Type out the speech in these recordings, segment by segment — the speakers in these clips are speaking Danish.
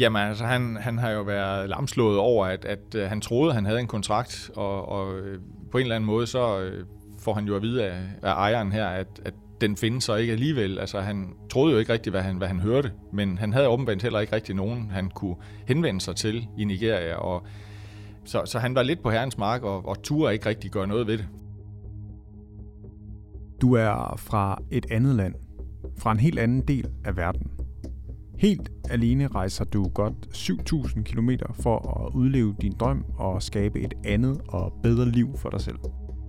Jamen, altså, han, han har jo været lamslået over, at, at, at han troede, han havde en kontrakt, og, og øh, på en eller anden måde, så øh, får han jo at vide af, af ejeren her, at, at den findes så ikke alligevel. Altså, han troede jo ikke rigtigt, hvad han, hvad han hørte, men han havde åbenbart heller ikke rigtig nogen, han kunne henvende sig til i Nigeria, og så, så han var lidt på herrens mark, og, og turde ikke rigtig gøre noget ved det. Du er fra et andet land, fra en helt anden del af verden. Helt alene rejser du godt 7.000 km for at udleve din drøm og skabe et andet og bedre liv for dig selv.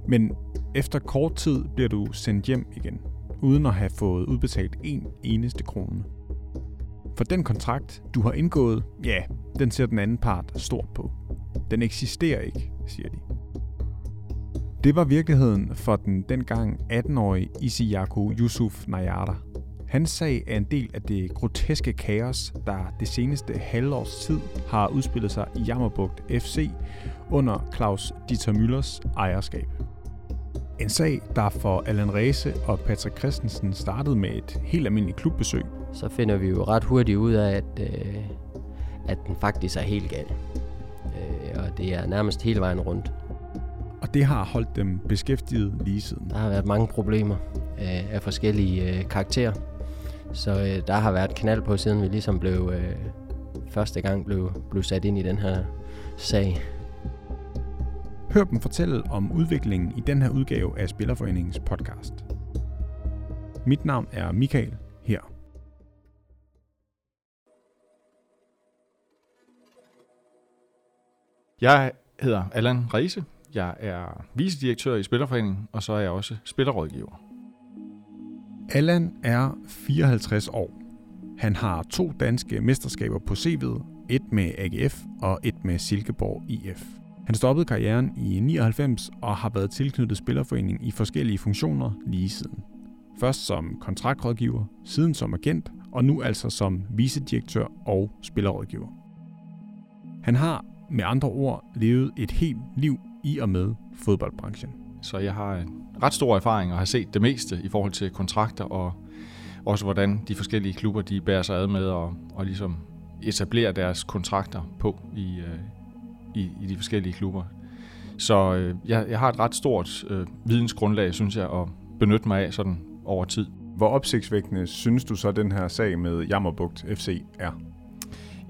Men efter kort tid bliver du sendt hjem igen, uden at have fået udbetalt en eneste krone. For den kontrakt, du har indgået, ja, den ser den anden part stort på. Den eksisterer ikke, siger de. Det var virkeligheden for den dengang 18-årige Isiyaku Yusuf Nayara. Hans sag er en del af det groteske kaos, der det seneste halvårs tid har udspillet sig i Jammerbugt FC under Claus Dieter Müllers ejerskab. En sag, der for Allan Ræse og Patrick Christensen startede med et helt almindeligt klubbesøg. Så finder vi jo ret hurtigt ud af, at, øh, at den faktisk er helt gal. Øh, og det er nærmest hele vejen rundt. Og det har holdt dem beskæftiget lige siden. Der har været mange problemer øh, af forskellige øh, karakterer. Så øh, der har været knald på, siden vi ligesom blev øh, første gang blev, blev sat ind i den her sag. Hør dem fortælle om udviklingen i den her udgave af Spillerforeningens podcast. Mit navn er Michael her. Jeg hedder Allan Reise. Jeg er vicedirektør i Spillerforeningen, og så er jeg også spillerrådgiver. Allan er 54 år. Han har to danske mesterskaber på CV'et, et med AGF og et med Silkeborg IF. Han stoppede karrieren i 99 og har været tilknyttet Spillerforeningen i forskellige funktioner lige siden. Først som kontraktrådgiver, siden som agent og nu altså som vicedirektør og spillerrådgiver. Han har med andre ord levet et helt liv i og med fodboldbranchen. Så jeg har en ret stor erfaring og har set det meste i forhold til kontrakter og også hvordan de forskellige klubber de bærer sig ad med og, og ligesom etablere deres kontrakter på i, øh, i, i de forskellige klubber. Så øh, jeg, jeg har et ret stort øh, vidensgrundlag, synes jeg, at benytte mig af sådan over tid. Hvor opsigtsvækkende synes du så, den her sag med Jammerbugt FC er?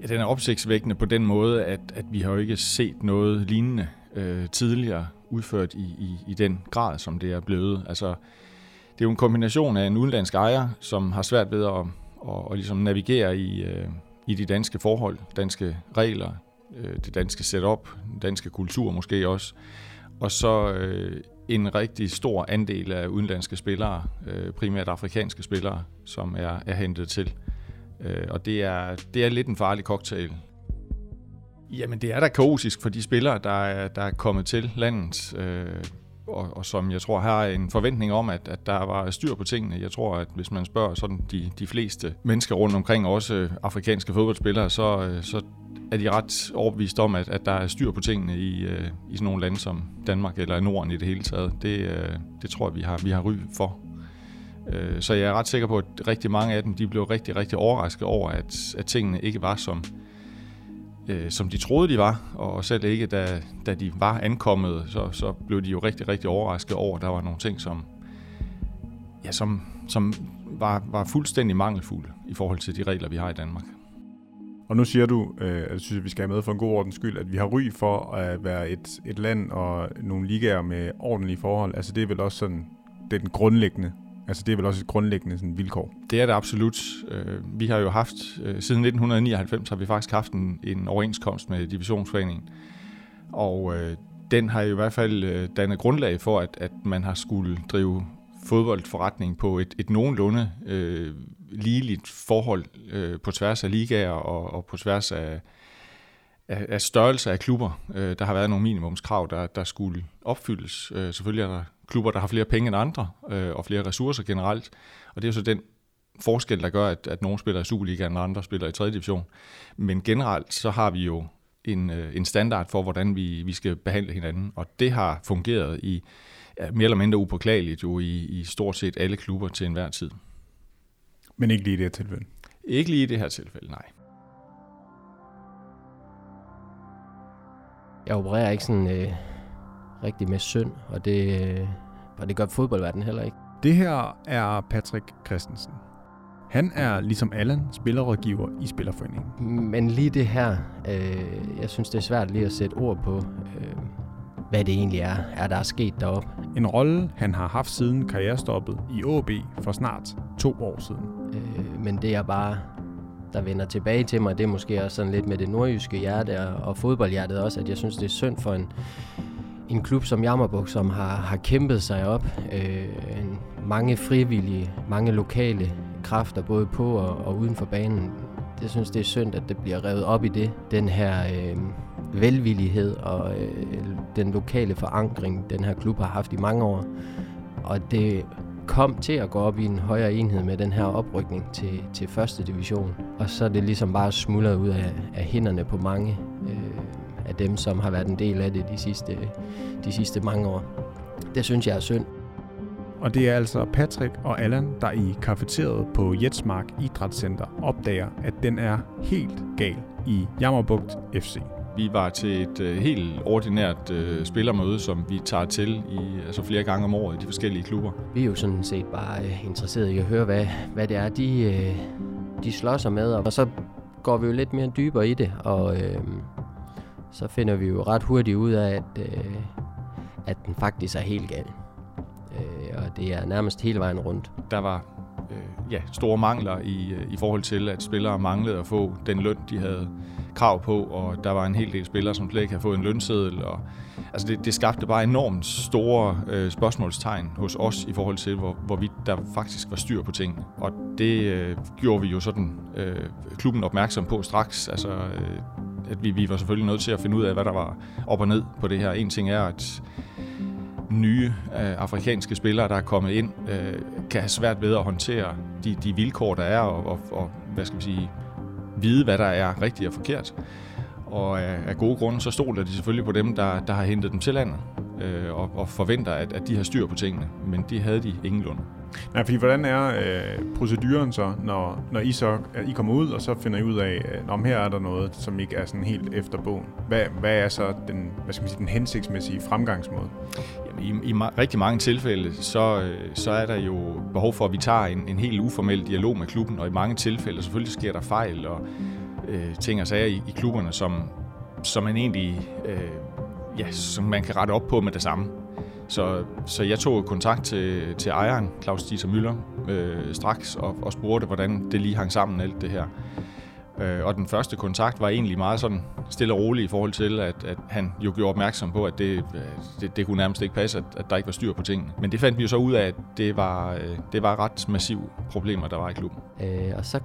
Ja, den er opsigtsvækkende på den måde, at, at vi har jo ikke set noget lignende øh, tidligere udført i, i, i den grad, som det er blevet. Altså, det er jo en kombination af en udenlandsk ejer, som har svært ved at, at, at ligesom navigere i, øh, i de danske forhold, danske regler, øh, det danske setup, den danske kultur måske også. Og så øh, en rigtig stor andel af udenlandske spillere, øh, primært afrikanske spillere, som er, er hentet til. Øh, og det er, det er lidt en farlig cocktail. Jamen det er da kaotisk for de spillere, der er, der er kommet til landet. Øh, og, og som jeg tror har en forventning om, at, at der var styr på tingene. Jeg tror, at hvis man spørger sådan de, de fleste mennesker rundt omkring, også afrikanske fodboldspillere, så, øh, så er de ret overbevist om, at, at der er styr på tingene i, øh, i sådan nogle lande som Danmark eller Norden i det hele taget. Det, øh, det tror jeg, vi har, vi har ry for. Øh, så jeg er ret sikker på, at rigtig mange af dem de blev rigtig, rigtig overrasket over, at, at tingene ikke var som, øh, som de troede, de var. Og selv ikke, da, da de var ankommet, så, så blev de jo rigtig, rigtig overrasket over, at der var nogle ting, som, ja, som, som var, var fuldstændig mangelfulde i forhold til de regler, vi har i Danmark. Og nu siger du, øh, jeg synes, vi skal have med for en god ordens skyld, at vi har ry for at være et, et land og nogle ligaer med ordentlige forhold. Altså det er vel også sådan, det er den grundlæggende Altså det er vel også et grundlæggende sådan, vilkår? Det er det absolut. Øh, vi har jo haft, øh, siden 1999 har vi faktisk haft en, en overenskomst med divisionsforeningen. Og øh, den har i hvert fald øh, dannet grundlag for, at, at man har skulle drive fodboldforretning på et, et nogenlunde øh, ligeligt forhold øh, på tværs af ligaer og, og på tværs af, af, af størrelse af klubber. Øh, der har været nogle minimumskrav, der, der skulle opfyldes. Øh, selvfølgelig er der klubber, der har flere penge end andre øh, og flere ressourcer generelt. Og det er jo så den forskel, der gør, at, at nogle spiller i Superligaen og andre spiller i 3. division. Men generelt så har vi jo en, øh, en standard for, hvordan vi, vi skal behandle hinanden. Og det har fungeret i ja, mere eller mindre upåklageligt jo i, i stort set alle klubber til enhver tid. Men ikke lige i det her tilfælde? Ikke lige i det her tilfælde, nej. Jeg opererer ikke sådan øh, rigtig med synd, og det, øh, og det gør fodboldverdenen heller ikke. Det her er Patrick Christensen. Han er ligesom Allan spillerrådgiver i Spillerforeningen. Men lige det her, øh, jeg synes det er svært lige at sætte ord på, øh, hvad det egentlig er, er der er sket deroppe. En rolle, han har haft siden karrierestoppet i AB for snart to år siden. Øh, men det er bare, der vender tilbage til mig, det er måske også sådan lidt med det nordjyske hjerte og, og fodboldhjertet også, at jeg synes, det er synd for en, en klub som Jammerbuk, som har, har kæmpet sig op. Øh, en, mange frivillige, mange lokale kræfter, både på og, og uden for banen. Jeg synes, det er synd, at det bliver revet op i det. Den her øh, velvillighed og øh, den lokale forankring, den her klub har haft i mange år. Og det kom til at gå op i en højere enhed med den her oprykning til, til første division. Og så er det ligesom bare smuldret ud af, af hænderne på mange øh, af dem, som har været en del af det de sidste, de sidste mange år. Det synes jeg er synd. Og det er altså Patrick og Allan, der i kafeteriet på Jetsmark Idrætscenter opdager, at den er helt gal i Jammerbugt FC. Vi var til et øh, helt ordinært øh, spillermøde, som vi tager til i altså flere gange om året i de forskellige klubber. Vi er jo sådan set bare øh, interesseret i at høre, hvad, hvad det er, de, øh, de slår sig med. Og så går vi jo lidt mere dybere i det, og øh, så finder vi jo ret hurtigt ud af, at, øh, at den faktisk er helt gal. Øh, og det er nærmest hele vejen rundt. Der var øh, ja, store mangler i, øh, i forhold til, at spillere manglede at få den løn, de havde krav på, og der var en hel del spillere, som slet ikke havde fået en lønseddel. Og, altså det, det skabte bare enormt store øh, spørgsmålstegn hos os i forhold til, hvor, hvorvidt der faktisk var styr på tingene. Og det øh, gjorde vi jo sådan øh, klubben opmærksom på straks. Altså, øh, at vi, vi var selvfølgelig nødt til at finde ud af, hvad der var op og ned på det her. En ting er, at nye øh, afrikanske spillere, der er kommet ind, øh, kan have svært ved at håndtere de, de vilkår, der er, og, og, og hvad skal vi sige, vide, hvad der er rigtigt og forkert. Og af, gode grunde, så stoler de selvfølgelig på dem, der, der har hentet dem til landet, øh, og, og forventer, at, at de har styr på tingene. Men de havde de ingenlunde. Nej, fordi hvordan er øh, proceduren så, når, når I så I kommer ud, og så finder I ud af, at om her er der noget, som ikke er sådan helt efter bogen. Hvad, hvad er så den, hvad skal man sige, den hensigtsmæssige fremgangsmåde? Jamen, I, i ma- rigtig mange tilfælde, så, øh, så er der jo behov for, at vi tager en, en helt uformel dialog med klubben, og i mange tilfælde selvfølgelig sker der fejl og øh, ting og sager i, i klubberne, som, som man egentlig øh, ja, som man kan rette op på med det samme. Så, så jeg tog kontakt til, til ejeren, Claus Dieter Møller, øh, straks og, og spurgte, hvordan det lige hang sammen alt det her. Øh, og den første kontakt var egentlig meget sådan stille og rolig i forhold til, at, at han jo gjorde opmærksom på, at det, øh, det, det kunne nærmest ikke passe, at, at der ikke var styr på tingene. Men det fandt vi jo så ud af, at det var, øh, det var ret massive problemer, der var i klubben. Øh, og så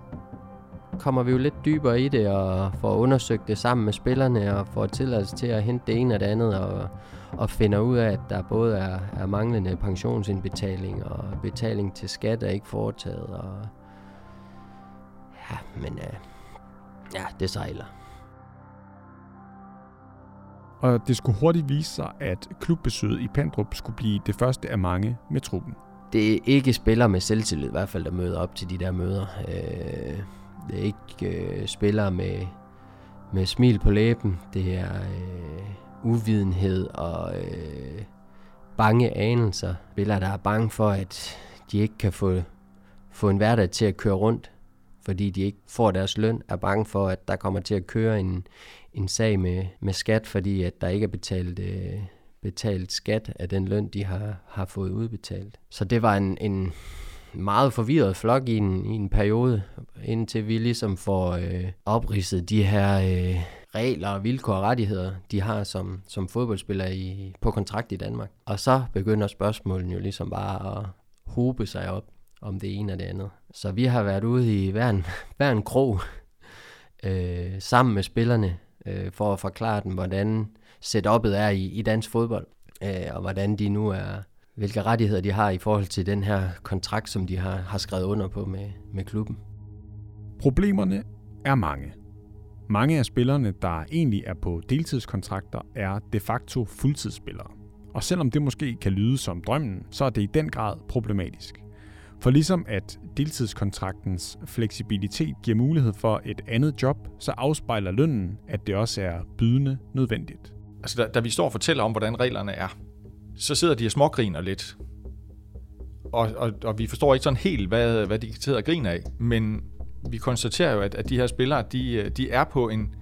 kommer vi jo lidt dybere i det og får undersøgt det sammen med spillerne og får tilladelse til at hente det ene og det andet og, og finder ud af, at der både er, er manglende pensionsindbetaling og betaling til skat er ikke foretaget. Og ja, men øh, ja, det sejler. Og det skulle hurtigt vise sig, at klubbesøget i Pandrup skulle blive det første af mange med truppen. Det er ikke spillere med selvtillid i hvert fald, der møder op til de der møder. Øh, det er ikke øh, spillere med, med smil på læben. Det er øh, uvidenhed og øh, bange anelser. Spillere, der er bange for, at de ikke kan få, få en hverdag til at køre rundt, fordi de ikke får deres løn, er bange for, at der kommer til at køre en, en sag med, med skat, fordi at der ikke er betalt, øh, betalt skat af den løn, de har, har fået udbetalt. Så det var en, en meget forvirret flok i en, i en periode, indtil vi ligesom får øh, opridset de her øh, regler og vilkår og rettigheder, de har som, som fodboldspillere i, på kontrakt i Danmark. Og så begynder spørgsmålene jo ligesom bare at hobe sig op om det ene og det andet. Så vi har været ude i hver en, hver en krog øh, sammen med spillerne øh, for at forklare dem, hvordan setup'et er i, i dansk fodbold, øh, og hvordan de nu er hvilke rettigheder de har i forhold til den her kontrakt, som de har, har skrevet under på med, med klubben. Problemerne er mange. Mange af spillerne, der egentlig er på deltidskontrakter, er de facto fuldtidsspillere. Og selvom det måske kan lyde som drømmen, så er det i den grad problematisk. For ligesom at deltidskontraktens fleksibilitet giver mulighed for et andet job, så afspejler lønnen, at det også er bydende nødvendigt. altså da, da vi står og fortæller om, hvordan reglerne er, så sidder de og smågriner lidt. Og, og, og vi forstår ikke sådan helt, hvad, hvad de sidder og griner af. Men vi konstaterer jo, at, at de her spillere, de, de er på en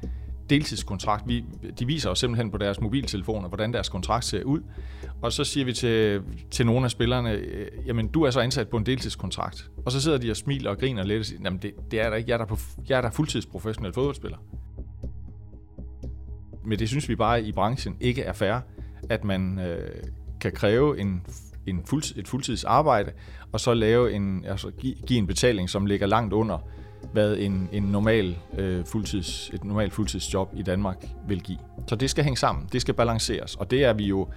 deltidskontrakt. Vi, de viser os simpelthen på deres mobiltelefoner, hvordan deres kontrakt ser ud. Og så siger vi til, til nogle af spillerne, øh, jamen du er så ansat på en deltidskontrakt. Og så sidder de og smiler og griner lidt og siger, jamen det, det er der ikke, jeg er der, på, jeg er der fuldtidsprofessionel fodboldspiller. Men det synes vi bare i branchen ikke er fair, at man øh, kan kræve en, en fuld, et fuldtidsarbejde, og så lave en, altså give, give en betaling, som ligger langt under, hvad en, en normal, øh, fuldtids, et normalt fuldtidsjob i Danmark vil give. Så det skal hænge sammen, det skal balanceres, og det er vi jo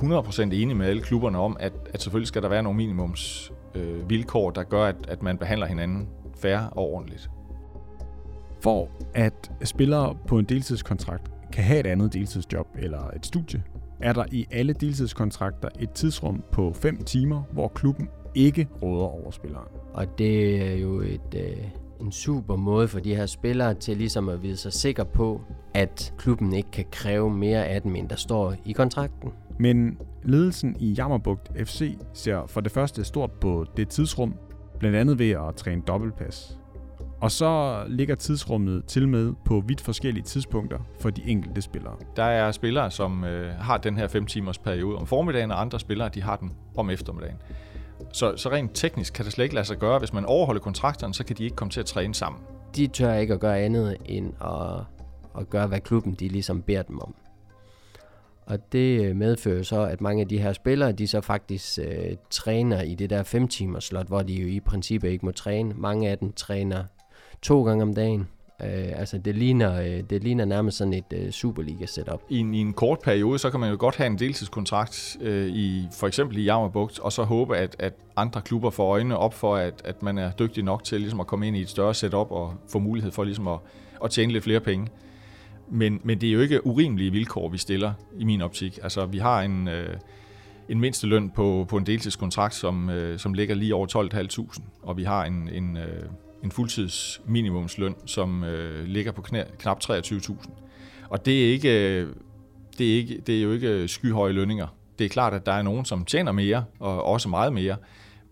100% enige med alle klubberne om, at, at selvfølgelig skal der være nogle minimums øh, vilkår, der gør, at, at man behandler hinanden fair og ordentligt. For at spillere på en deltidskontrakt kan have et andet deltidsjob eller et studie, er der i alle deltidskontrakter et tidsrum på 5 timer, hvor klubben ikke råder over spilleren. Og det er jo et, øh, en super måde for de her spillere til ligesom at vide sig sikker på, at klubben ikke kan kræve mere af dem, end der står i kontrakten. Men ledelsen i Jammerbugt FC ser for det første stort på det tidsrum, blandt andet ved at træne dobbeltpas. Og så ligger tidsrummet til med på vidt forskellige tidspunkter for de enkelte spillere. Der er spillere, som øh, har den her 5 timers periode om formiddagen, og andre spillere, de har den om eftermiddagen. Så, så rent teknisk kan det slet ikke lade sig gøre. Hvis man overholder kontrakterne, så kan de ikke komme til at træne sammen. De tør ikke at gøre andet end at, at gøre, hvad klubben de ligesom beder dem om. Og det medfører så, at mange af de her spillere, de så faktisk øh, træner i det der 5 timers slot, hvor de jo i princippet ikke må træne. Mange af dem træner to gange om dagen. Øh, altså det ligner, øh, det ligner nærmest sådan et øh, Superliga-setup. I en, I en kort periode, så kan man jo godt have en deltidskontrakt øh, i for eksempel i Jammerbugt, og så håbe, at, at andre klubber får øjnene op for, at, at man er dygtig nok til ligesom at komme ind i et større setup og få mulighed for ligesom at, at tjene lidt flere penge. Men, men det er jo ikke urimelige vilkår, vi stiller i min optik. Altså vi har en... Øh, en mindsteløn på, på en deltidskontrakt, som, øh, som ligger lige over 12.500, og vi har en, en, øh, en fuldtids minimumsløn, som øh, ligger på knæ, knap 23.000. Og det er, ikke, øh, det, er ikke, det er jo ikke øh, skyhøje lønninger. Det er klart, at der er nogen, som tjener mere, og også meget mere,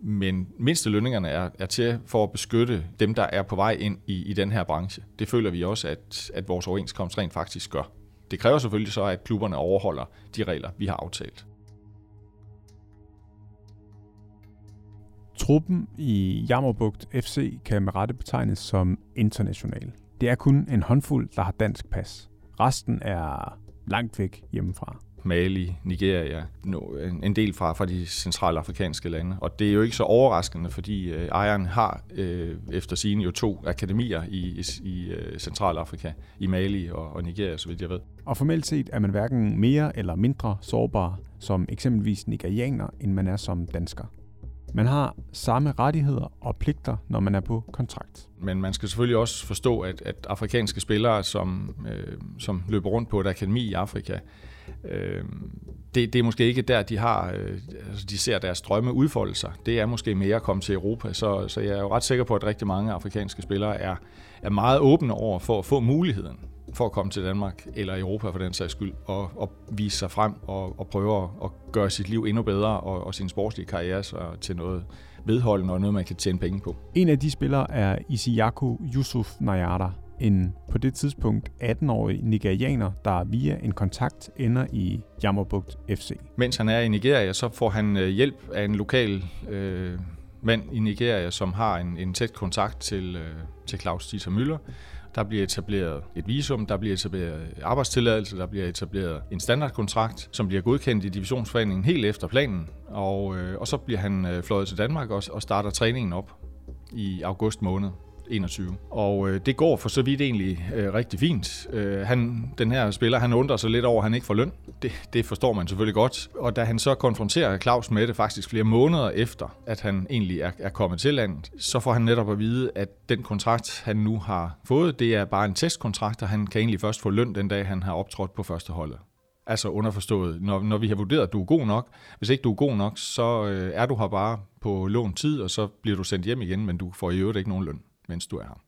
men mindste lønningerne er, er til for at beskytte dem, der er på vej ind i, i den her branche. Det føler vi også, at, at vores overenskomst rent faktisk gør. Det kræver selvfølgelig så, at klubberne overholder de regler, vi har aftalt. Truppen i Jammerbugt FC kan med rette betegnes som international. Det er kun en håndfuld, der har dansk pas. Resten er langt væk hjemmefra. Mali, Nigeria, en del fra, fra de centrale afrikanske lande. Og det er jo ikke så overraskende, fordi øh, ejeren har øh, efter sine jo to akademier i, i, i øh, Centralafrika, i Mali og, og Nigeria, så vidt jeg ved. Og formelt set er man hverken mere eller mindre sårbar som eksempelvis nigerianer, end man er som dansker. Man har samme rettigheder og pligter, når man er på kontrakt. Men man skal selvfølgelig også forstå, at, at afrikanske spillere, som, øh, som løber rundt på et akademi i Afrika, øh, det, det er måske ikke der, de har, øh, altså de ser deres drømme udfolde sig. Det er måske mere at komme til Europa, så, så jeg er jo ret sikker på, at rigtig mange afrikanske spillere er, er meget åbne over for at få muligheden for at komme til Danmark eller Europa for den sags skyld, og, og vise sig frem og, og prøve at, gøre sit liv endnu bedre og, og sin sportslige karriere så til noget vedholdende og noget, man kan tjene penge på. En af de spillere er Isiaku Yusuf Nayada, en på det tidspunkt 18-årig nigerianer, der via en kontakt ender i Jammerbugt FC. Mens han er i Nigeria, så får han øh, hjælp af en lokal øh, mand i Nigeria, som har en, en tæt kontakt til, øh, til Claus Dieter Müller, der bliver etableret et visum, der bliver etableret arbejdstilladelse, der bliver etableret en standardkontrakt, som bliver godkendt i divisionsforeningen helt efter planen. Og, øh, og så bliver han øh, fløjet til Danmark og, og starter træningen op i august måned. 21. Og øh, det går for så vidt egentlig øh, rigtig fint. Øh, han, den her spiller, han undrer sig lidt over, at han ikke får løn. Det, det forstår man selvfølgelig godt. Og da han så konfronterer Claus med det faktisk flere måneder efter, at han egentlig er, er kommet til landet, så får han netop at vide, at den kontrakt, han nu har fået, det er bare en testkontrakt, og han kan egentlig først få løn den dag, han har optrådt på første holdet. Altså underforstået, når, når vi har vurderet, at du er god nok. Hvis ikke du er god nok, så øh, er du her bare på lån tid, og så bliver du sendt hjem igen, men du får i øvrigt ikke nogen løn mens du er her.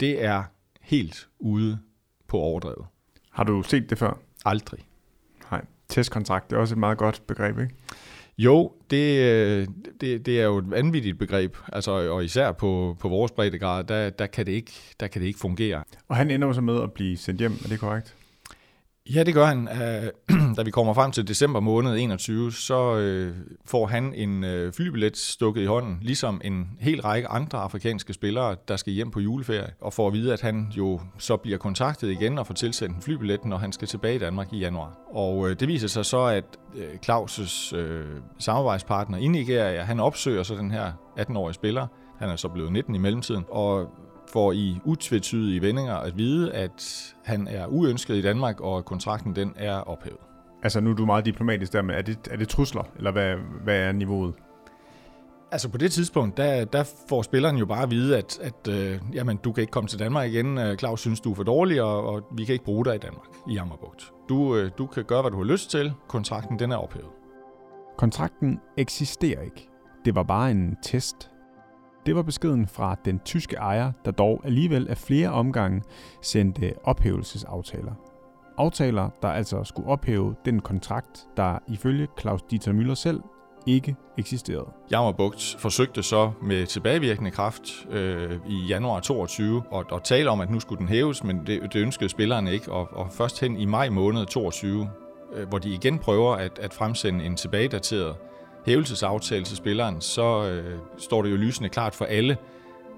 Det er helt ude på overdrevet. Har du set det før? Aldrig. Nej, testkontrakt, det er også et meget godt begreb, ikke? Jo, det, øh, det, det er jo et vanvittigt begreb, altså, og især på, på vores breddegrad, der, der, kan det ikke, der kan det ikke fungere. Og han ender jo så med at blive sendt hjem, er det korrekt? Ja, det gør han. Øh, da vi kommer frem til december måned 21, så øh, får han en øh, flybillet stukket i hånden, ligesom en hel række andre afrikanske spillere, der skal hjem på juleferie, og får at vide, at han jo så bliver kontaktet igen og får tilsendt en flybillet, når han skal tilbage i Danmark i januar. Og øh, det viser sig så, at øh, Claus' øh, samarbejdspartner i Nigeria, han opsøger så den her 18-årige spiller, han er så blevet 19 i mellemtiden, og får i utvetydige vendinger at vide, at han er uønsket i Danmark, og at kontrakten den er ophævet. Altså nu er du meget diplomatisk der, men er det, er det trusler, eller hvad, hvad er niveauet? Altså på det tidspunkt, der, der får spilleren jo bare at vide, at, at øh, jamen, du kan ikke komme til Danmark igen. Øh, Claus synes, du er for dårlig, og, og vi kan ikke bruge dig i Danmark, i Jammerbugt. Du, øh, du kan gøre, hvad du har lyst til. Kontrakten, den er ophævet. Kontrakten eksisterer ikke. Det var bare en test det var beskeden fra den tyske ejer, der dog alligevel af flere omgange sendte ophævelsesaftaler. Aftaler, der altså skulle ophæve den kontrakt, der ifølge Claus Dieter Müller selv ikke eksisterede. Jammerbugt forsøgte så med tilbagevirkende kraft øh, i januar 22 at, at tale om, at nu skulle den hæves, men det, det ønskede spillerne ikke. Og, og først hen i maj måned 22, øh, hvor de igen prøver at, at fremsende en tilbagedateret hævelsesaftale til spilleren, så øh, står det jo lysende klart for alle,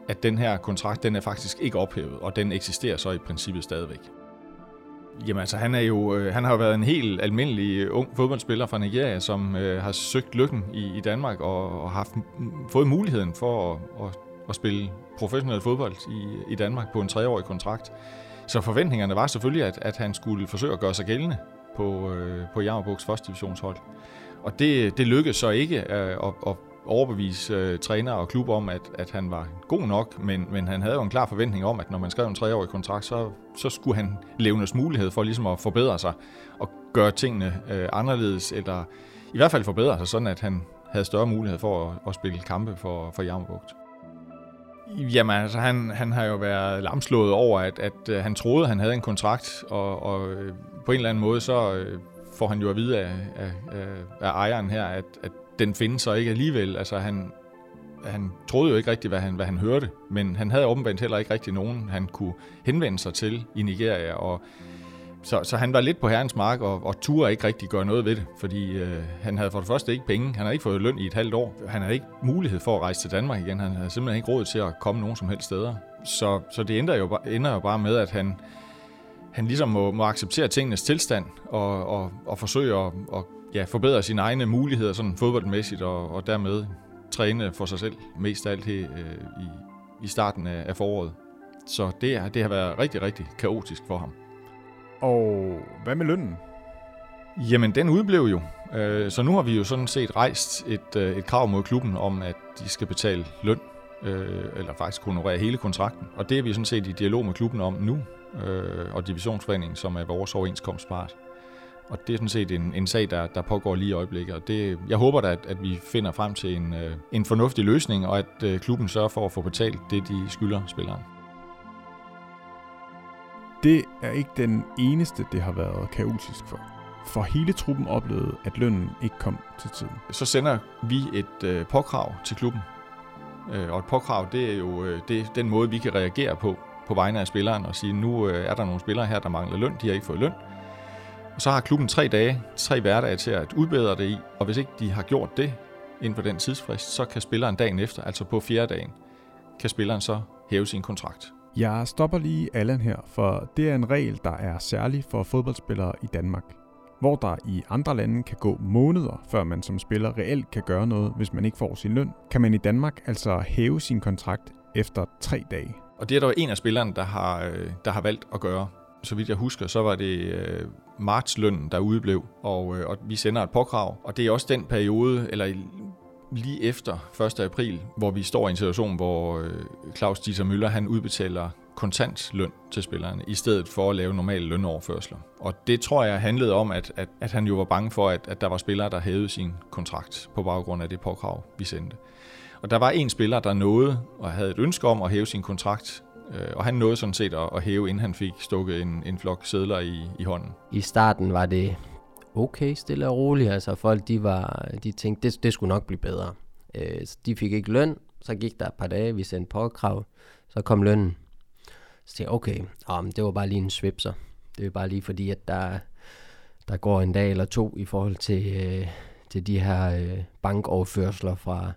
at den her kontrakt, den er faktisk ikke ophævet, og den eksisterer så i princippet stadigvæk. Jamen altså, han, er jo, øh, han har jo været en helt almindelig øh, ung fodboldspiller fra Nigeria, som øh, har søgt lykken i, i Danmark og, og haft fået muligheden for at, at, at spille professionel fodbold i, i Danmark på en treårig kontrakt. Så forventningerne var selvfølgelig, at, at han skulle forsøge at gøre sig gældende på, øh, på Jammerbugs første divisionshold. Og det, det lykkedes så ikke øh, at, at overbevise øh, træner og klub om, at, at han var god nok, men, men han havde jo en klar forventning om, at når man skrev en treårig kontrakt, så, så skulle han levnes mulighed for ligesom at forbedre sig og gøre tingene øh, anderledes, eller i hvert fald forbedre sig, sådan at han havde større mulighed for at, at spille kampe for, for Jammerbugt. Jamen altså, han, han har jo været lamslået over, at, at, at han troede, at han havde en kontrakt, og, og øh, på en eller anden måde, så øh, får han jo at vide af, af, af ejeren her, at, at den findes så ikke alligevel. Altså han, han troede jo ikke rigtigt, hvad han, hvad han hørte, men han havde åbenbart heller ikke rigtig nogen, han kunne henvende sig til i Nigeria, og så, så han var lidt på herrens mark, og, og turde ikke rigtig gøre noget ved det, fordi øh, han havde for det første ikke penge, han havde ikke fået løn i et halvt år, han havde ikke mulighed for at rejse til Danmark igen, han havde simpelthen ikke råd til at komme nogen som helst steder. Så, så det ender jo, ender jo bare med, at han, han ligesom må, må acceptere tingenes tilstand og, og, og forsøge at og, ja, forbedre sine egne muligheder sådan fodboldmæssigt og, og dermed træne for sig selv mest af alt her, øh, i, i starten af, af foråret. Så det, det har været rigtig, rigtig kaotisk for ham. Og hvad med lønnen? Jamen, den udblev jo. Øh, så nu har vi jo sådan set rejst et, øh, et krav mod klubben om, at de skal betale løn, øh, eller faktisk honorere hele kontrakten. Og det er vi sådan set i dialog med klubben om nu, øh, og divisionsforeningen, som er vores overenskomstpart. Og det er sådan set en, en sag, der, der pågår lige i øjeblikket. Og det, jeg håber da, at, at vi finder frem til en, øh, en fornuftig løsning, og at øh, klubben sørger for at få betalt det, de skylder spilleren. Det er ikke den eneste, det har været kaotisk for. For hele truppen oplevede, at lønnen ikke kom til tiden. Så sender vi et øh, påkrav til klubben. Øh, og et påkrav, det er jo øh, det er den måde, vi kan reagere på på vegne af spilleren og sige, nu øh, er der nogle spillere her, der mangler løn, de har ikke fået løn. Og så har klubben tre dage, tre hverdage til at udbedre det i, og hvis ikke de har gjort det inden for den tidsfrist, så kan spilleren dagen efter, altså på fjerde dagen, kan spilleren så hæve sin kontrakt. Jeg stopper lige Allan her, for det er en regel, der er særlig for fodboldspillere i Danmark. Hvor der i andre lande kan gå måneder, før man som spiller reelt kan gøre noget, hvis man ikke får sin løn, kan man i Danmark altså hæve sin kontrakt efter tre dage. Og det er der en af spillerne, der har, øh, der har valgt at gøre. Så vidt jeg husker, så var det øh, martslønnen, der udeblev, og, øh, og vi sender et påkrav. Og det er også den periode, eller lige efter 1. april, hvor vi står i en situation, hvor øh, Claus Dieter Møller han udbetaler kontant løn til spillerne, i stedet for at lave normale lønoverførsler. Og det tror jeg handlede om, at, at, at han jo var bange for, at, at der var spillere, der hævede sin kontrakt på baggrund af det påkrav, vi sendte. Og der var en spiller, der nåede og havde et ønske om at hæve sin kontrakt øh, og han nåede sådan set at, at hæve, inden han fik stukket en, en flok sædler i, i hånden. I starten var det okay stille og roligt. Altså folk, de, var, de tænkte, det, det skulle nok blive bedre. Øh, de fik ikke løn, så gik der et par dage, vi sendte påkrav, så kom lønnen. Så tænkte jeg, okay, ah, om det var bare lige en svipser. Det er bare lige fordi, at der, der går en dag eller to i forhold til, øh, til de her øh, bankoverførsler fra,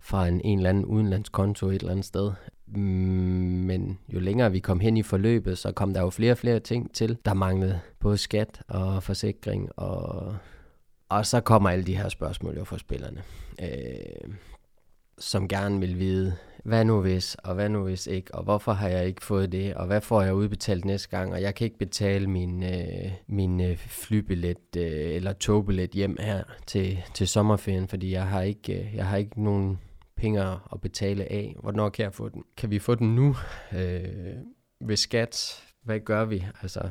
fra en, en eller anden udenlandskonto et eller andet sted. Mm, men jo længere vi kom hen i forløbet, så kom der jo flere og flere ting til. Der manglede både skat og forsikring, og, og så kommer alle de her spørgsmål jo fra spillerne, øh, som gerne vil vide, hvad nu hvis, og hvad nu hvis ikke, og hvorfor har jeg ikke fået det, og hvad får jeg udbetalt næste gang, og jeg kan ikke betale min, øh, min øh, flybillet øh, eller togbillet hjem her til, til sommerferien, fordi jeg har ikke, øh, jeg har ikke nogen penge at betale af. Hvornår kan jeg få den? Kan vi få den nu? Øh, ved skat? Hvad gør vi? Altså,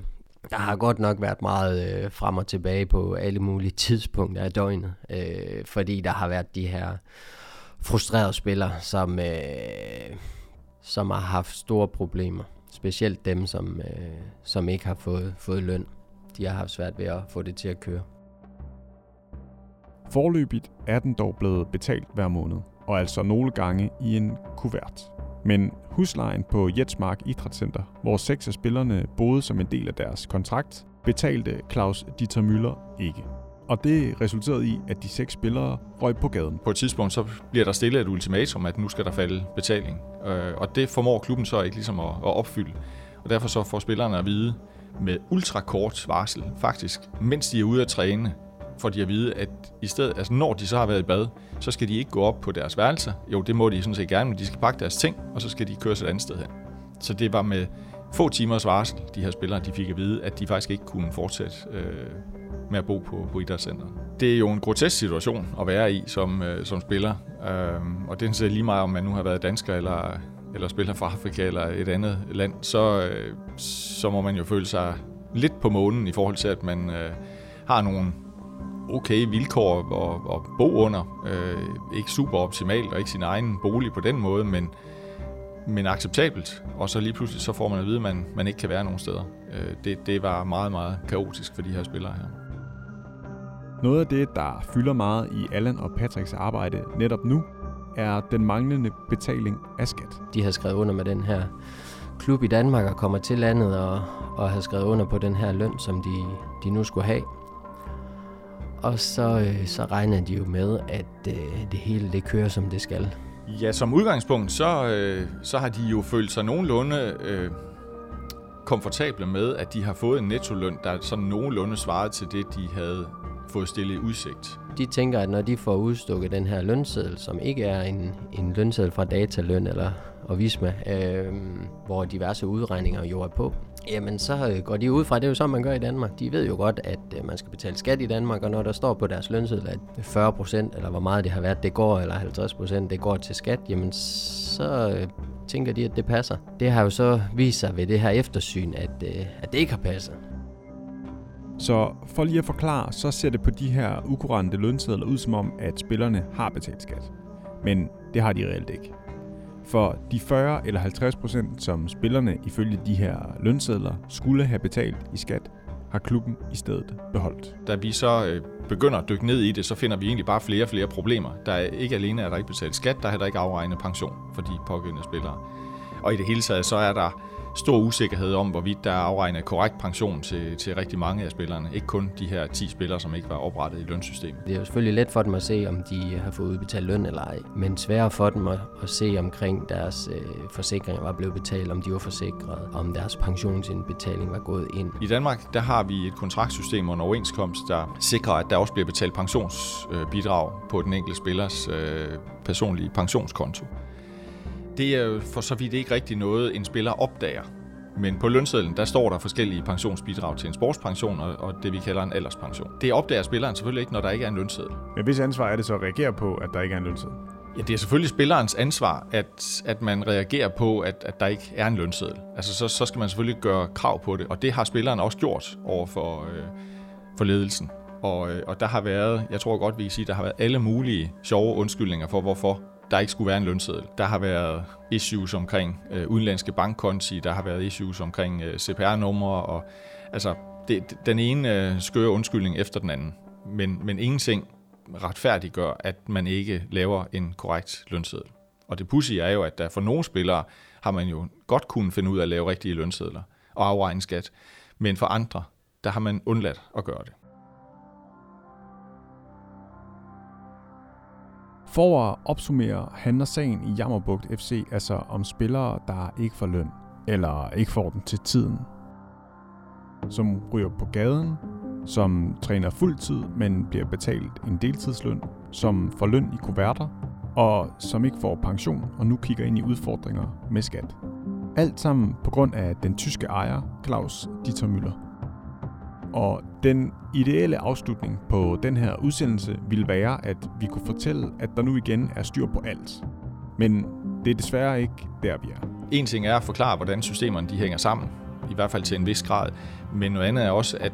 der har godt nok været meget øh, frem og tilbage på alle mulige tidspunkter af døgnet, øh, fordi der har været de her frustrerede spillere, som, øh, som har haft store problemer. Specielt dem, som, øh, som ikke har fået, fået løn. De har haft svært ved at få det til at køre. Forløbigt er den dog blevet betalt hver måned, og altså nogle gange i en kuvert. Men huslejen på Jetsmark Idrætscenter, hvor seks af spillerne boede som en del af deres kontrakt, betalte Claus Dieter Müller ikke. Og det resulterede i, at de seks spillere røg på gaden. På et tidspunkt så bliver der stillet et ultimatum, at nu skal der falde betaling. Øh, og det formår klubben så ikke ligesom at, at opfylde. Og derfor så får spillerne at vide med ultrakort varsel, faktisk, mens de er ude at træne, får de at vide, at i stedet, altså når de så har været i bad, så skal de ikke gå op på deres værelse. Jo, det må de sådan set gerne, men de skal pakke deres ting, og så skal de køre et andet sted hen. Så det var med få timers varsel, de her spillere, de fik at vide, at de faktisk ikke kunne fortsætte øh, med at bo på, på idrætscenteret. Det er jo en grotesk situation at være i som, øh, som spiller, øh, og det er lige meget, om man nu har været dansker eller, eller spiller fra Afrika eller et andet land, så, øh, så må man jo føle sig lidt på månen i forhold til, at man øh, har nogle okay vilkår at, at bo under. Øh, ikke super optimalt og ikke sin egen bolig på den måde, men, men acceptabelt. Og så lige pludselig så får man at vide, at man, man ikke kan være nogen steder. Øh, det, det var meget, meget kaotisk for de her spillere her. Noget af det, der fylder meget i Allan og Patricks arbejde netop nu, er den manglende betaling af skat. De har skrevet under med den her klub i Danmark og kommer til landet og, og har skrevet under på den her løn, som de, de nu skulle have. Og så, øh, så regner de jo med, at øh, det hele det kører, som det skal. Ja, som udgangspunkt, så, øh, så har de jo følt sig nogenlunde øh, komfortable med, at de har fået en nettoløn, der sådan nogenlunde svarede til det, de havde fået stillet i udsigt. De tænker, at når de får udstukket den her lønseddel, som ikke er en, en lønseddel fra dataløn eller og Visma, øh, hvor diverse udregninger jo er på, jamen så øh, går de ud fra, det er jo sådan, man gør i Danmark. De ved jo godt, at øh, man skal betale skat i Danmark, og når der står på deres lønseddel, at 40 procent, eller hvor meget det har været, det går, eller 50 procent, det går til skat, jamen så øh, tænker de, at det passer. Det har jo så vist sig ved det her eftersyn, at, at det ikke har passet. Så for lige at forklare, så ser det på de her ukurante lønsedler ud som om, at spillerne har betalt skat. Men det har de reelt ikke. For de 40 eller 50 procent, som spillerne ifølge de her lønsedler skulle have betalt i skat, har klubben i stedet beholdt. Da vi så øh, begynder at dykke ned i det, så finder vi egentlig bare flere og flere problemer. Der er ikke alene er der ikke betalt skat, der er heller ikke afregnet pension for de pågældende spillere. Og i det hele taget, så er der stor usikkerhed om, hvorvidt der er afregnet korrekt pension til, til rigtig mange af spillerne. Ikke kun de her 10 spillere, som ikke var oprettet i lønsystemet. Det er jo selvfølgelig let for dem at se, om de har fået udbetalt løn eller ej, men sværere for dem at, at se omkring deres øh, forsikringer var blevet betalt, om de var forsikret, om deres pensionsindbetaling var gået ind. I Danmark der har vi et kontraktsystem og en overenskomst, der sikrer, at der også bliver betalt pensionsbidrag på den enkelte spillers øh, personlige pensionskonto. Det er for så vidt ikke rigtig noget, en spiller opdager. Men på lønsedlen, der står der forskellige pensionsbidrag til en sportspension og, og det, vi kalder en alderspension. Det opdager spilleren selvfølgelig ikke, når der ikke er en lønseddel. Men hvis ansvar er det så at reagere på, at der ikke er en lønseddel? Ja, det er selvfølgelig spillerens ansvar, at, at man reagerer på, at, at der ikke er en lønseddel. Altså, så, så skal man selvfølgelig gøre krav på det, og det har spilleren også gjort over for, øh, for ledelsen. Og, øh, og der har været, jeg tror godt, vi kan sige, der har været alle mulige sjove undskyldninger for, hvorfor der ikke skulle være en lønseddel. Der har været issues omkring øh, udenlandske bankkonti, der har været issues omkring øh, CPR-numre, og altså det, den ene øh, skøre undskyldning efter den anden. Men, men ingenting retfærdiggør, at man ikke laver en korrekt lønseddel. Og det pussy er jo, at der for nogle spillere har man jo godt kunnet finde ud af at lave rigtige lønsedler og afregne skat, men for andre, der har man undladt at gøre det. For at opsummere handler sagen i Jammerbugt FC altså om spillere, der ikke får løn, eller ikke får den til tiden. Som ryger på gaden, som træner fuldtid, men bliver betalt en deltidsløn, som får løn i kuverter, og som ikke får pension og nu kigger ind i udfordringer med skat. Alt sammen på grund af den tyske ejer, Claus Dieter Müller. Og den ideelle afslutning på den her udsendelse ville være, at vi kunne fortælle, at der nu igen er styr på alt. Men det er desværre ikke der, vi er. En ting er at forklare, hvordan systemerne de hænger sammen, i hvert fald til en vis grad. Men noget andet er også, at,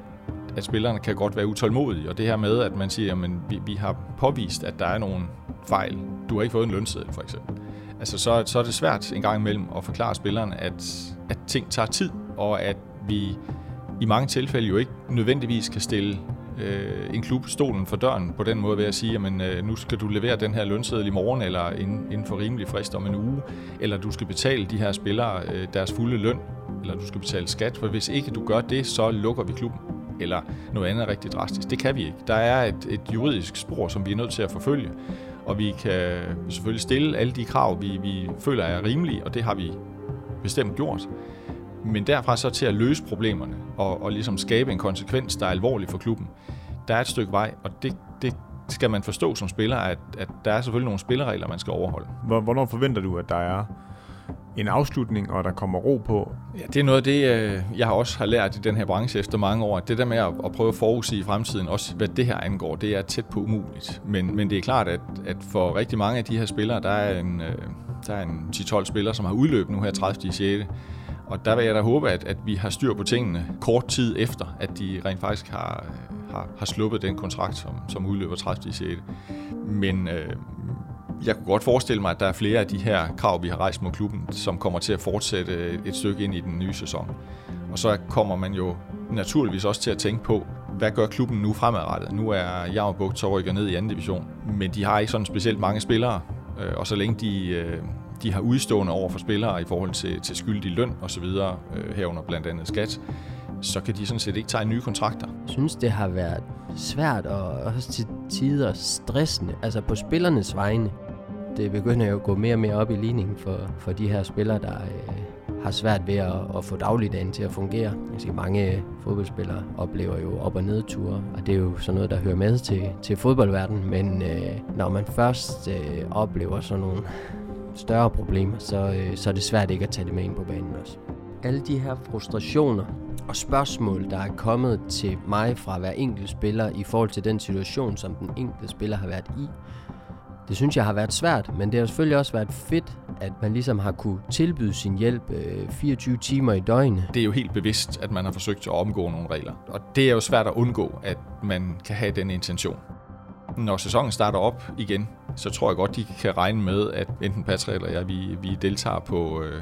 at spillerne kan godt være utålmodige. Og det her med, at man siger, at vi, vi har påvist, at der er nogle fejl. Du har ikke fået en lønseddel, for eksempel. Altså, så, så er det svært en gang imellem at forklare spillerne, at, at ting tager tid, og at vi i mange tilfælde jo ikke nødvendigvis kan stille øh, en klub stolen for døren på den måde ved at sige, at øh, nu skal du levere den her lønseddel i morgen, eller inden, inden for rimelig frist om en uge, eller du skal betale de her spillere øh, deres fulde løn, eller du skal betale skat, for hvis ikke du gør det, så lukker vi klubben eller noget andet rigtig drastisk. Det kan vi ikke. Der er et, et juridisk spor, som vi er nødt til at forfølge, og vi kan selvfølgelig stille alle de krav, vi, vi føler er rimelige, og det har vi bestemt gjort. Men derfra så til at løse problemerne og, og ligesom skabe en konsekvens, der er alvorlig for klubben, der er et stykke vej, og det, det skal man forstå som spiller, at, at der er selvfølgelig nogle spilleregler, man skal overholde. Hvornår forventer du, at der er en afslutning, og der kommer ro på? Ja, det er noget af det, øh, jeg også har lært i den her branche efter mange år. Det der med at, prøve at forudsige fremtiden, også hvad det her angår, det er tæt på umuligt. Men, men det er klart, at, at for rigtig mange af de her spillere, der er en, øh, der er en 10-12 spillere, som har udløbet nu her 30. 6. Og der vil jeg da håbe, at, at vi har styr på tingene kort tid efter, at de rent faktisk har, har, har sluppet den kontrakt, som, som udløber 30. 6. Men øh, jeg kunne godt forestille mig, at der er flere af de her krav, vi har rejst mod klubben, som kommer til at fortsætte et stykke ind i den nye sæson. Og så kommer man jo naturligvis også til at tænke på, hvad gør klubben nu fremadrettet? Nu er Jammerbugt så rykker ned i anden division, men de har ikke sådan specielt mange spillere, øh, og så længe de, øh, de har udstående over for spillere i forhold til, til skyldig løn osv., øh, herunder blandt andet skat, så kan de sådan set ikke tage nye kontrakter. Jeg synes, det har været svært og også til tider stressende, altså på spillernes vegne. Det begynder jo at gå mere og mere op i ligningen for, for de her spillere, der øh, har svært ved at, at få dagligdagen til at fungere. Jeg mange fodboldspillere oplever jo op- og nedture, og det er jo sådan noget, der hører med til, til fodboldverdenen. Men øh, når man først øh, oplever sådan nogle større problemer, så, øh, så er det svært ikke at tage det med ind på banen også. Alle de her frustrationer og spørgsmål, der er kommet til mig fra hver enkelt spiller i forhold til den situation, som den enkelte spiller har været i, det synes jeg har været svært, men det har selvfølgelig også været fedt, at man ligesom har kunne tilbyde sin hjælp øh, 24 timer i døgnet. Det er jo helt bevidst, at man har forsøgt at omgå nogle regler. Og det er jo svært at undgå, at man kan have den intention. Når sæsonen starter op igen, så tror jeg godt, de kan regne med, at enten Patrick eller jeg, vi, vi deltager på, øh,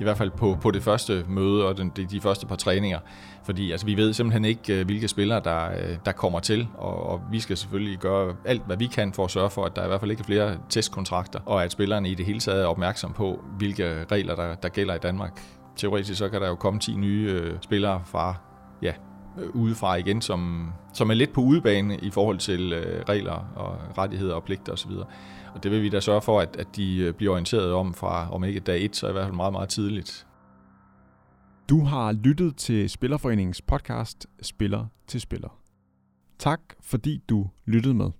i hvert fald på, på det første møde og den, de, de første par træninger. Fordi altså, vi ved simpelthen ikke, øh, hvilke spillere, der, øh, der kommer til, og, og vi skal selvfølgelig gøre alt, hvad vi kan for at sørge for, at der i hvert fald ikke er flere testkontrakter, og at spillerne i det hele taget er opmærksom på, hvilke regler, der, der gælder i Danmark. Teoretisk så kan der jo komme 10 nye øh, spillere fra ja, Øh, udefra igen, som, som er lidt på udebane i forhold til øh, regler og rettigheder og pligter osv. Og det vil vi da sørge for, at, at de øh, bliver orienteret om fra, om ikke dag et, så i hvert fald meget, meget tidligt. Du har lyttet til Spillerforeningens podcast Spiller til Spiller. Tak fordi du lyttede med.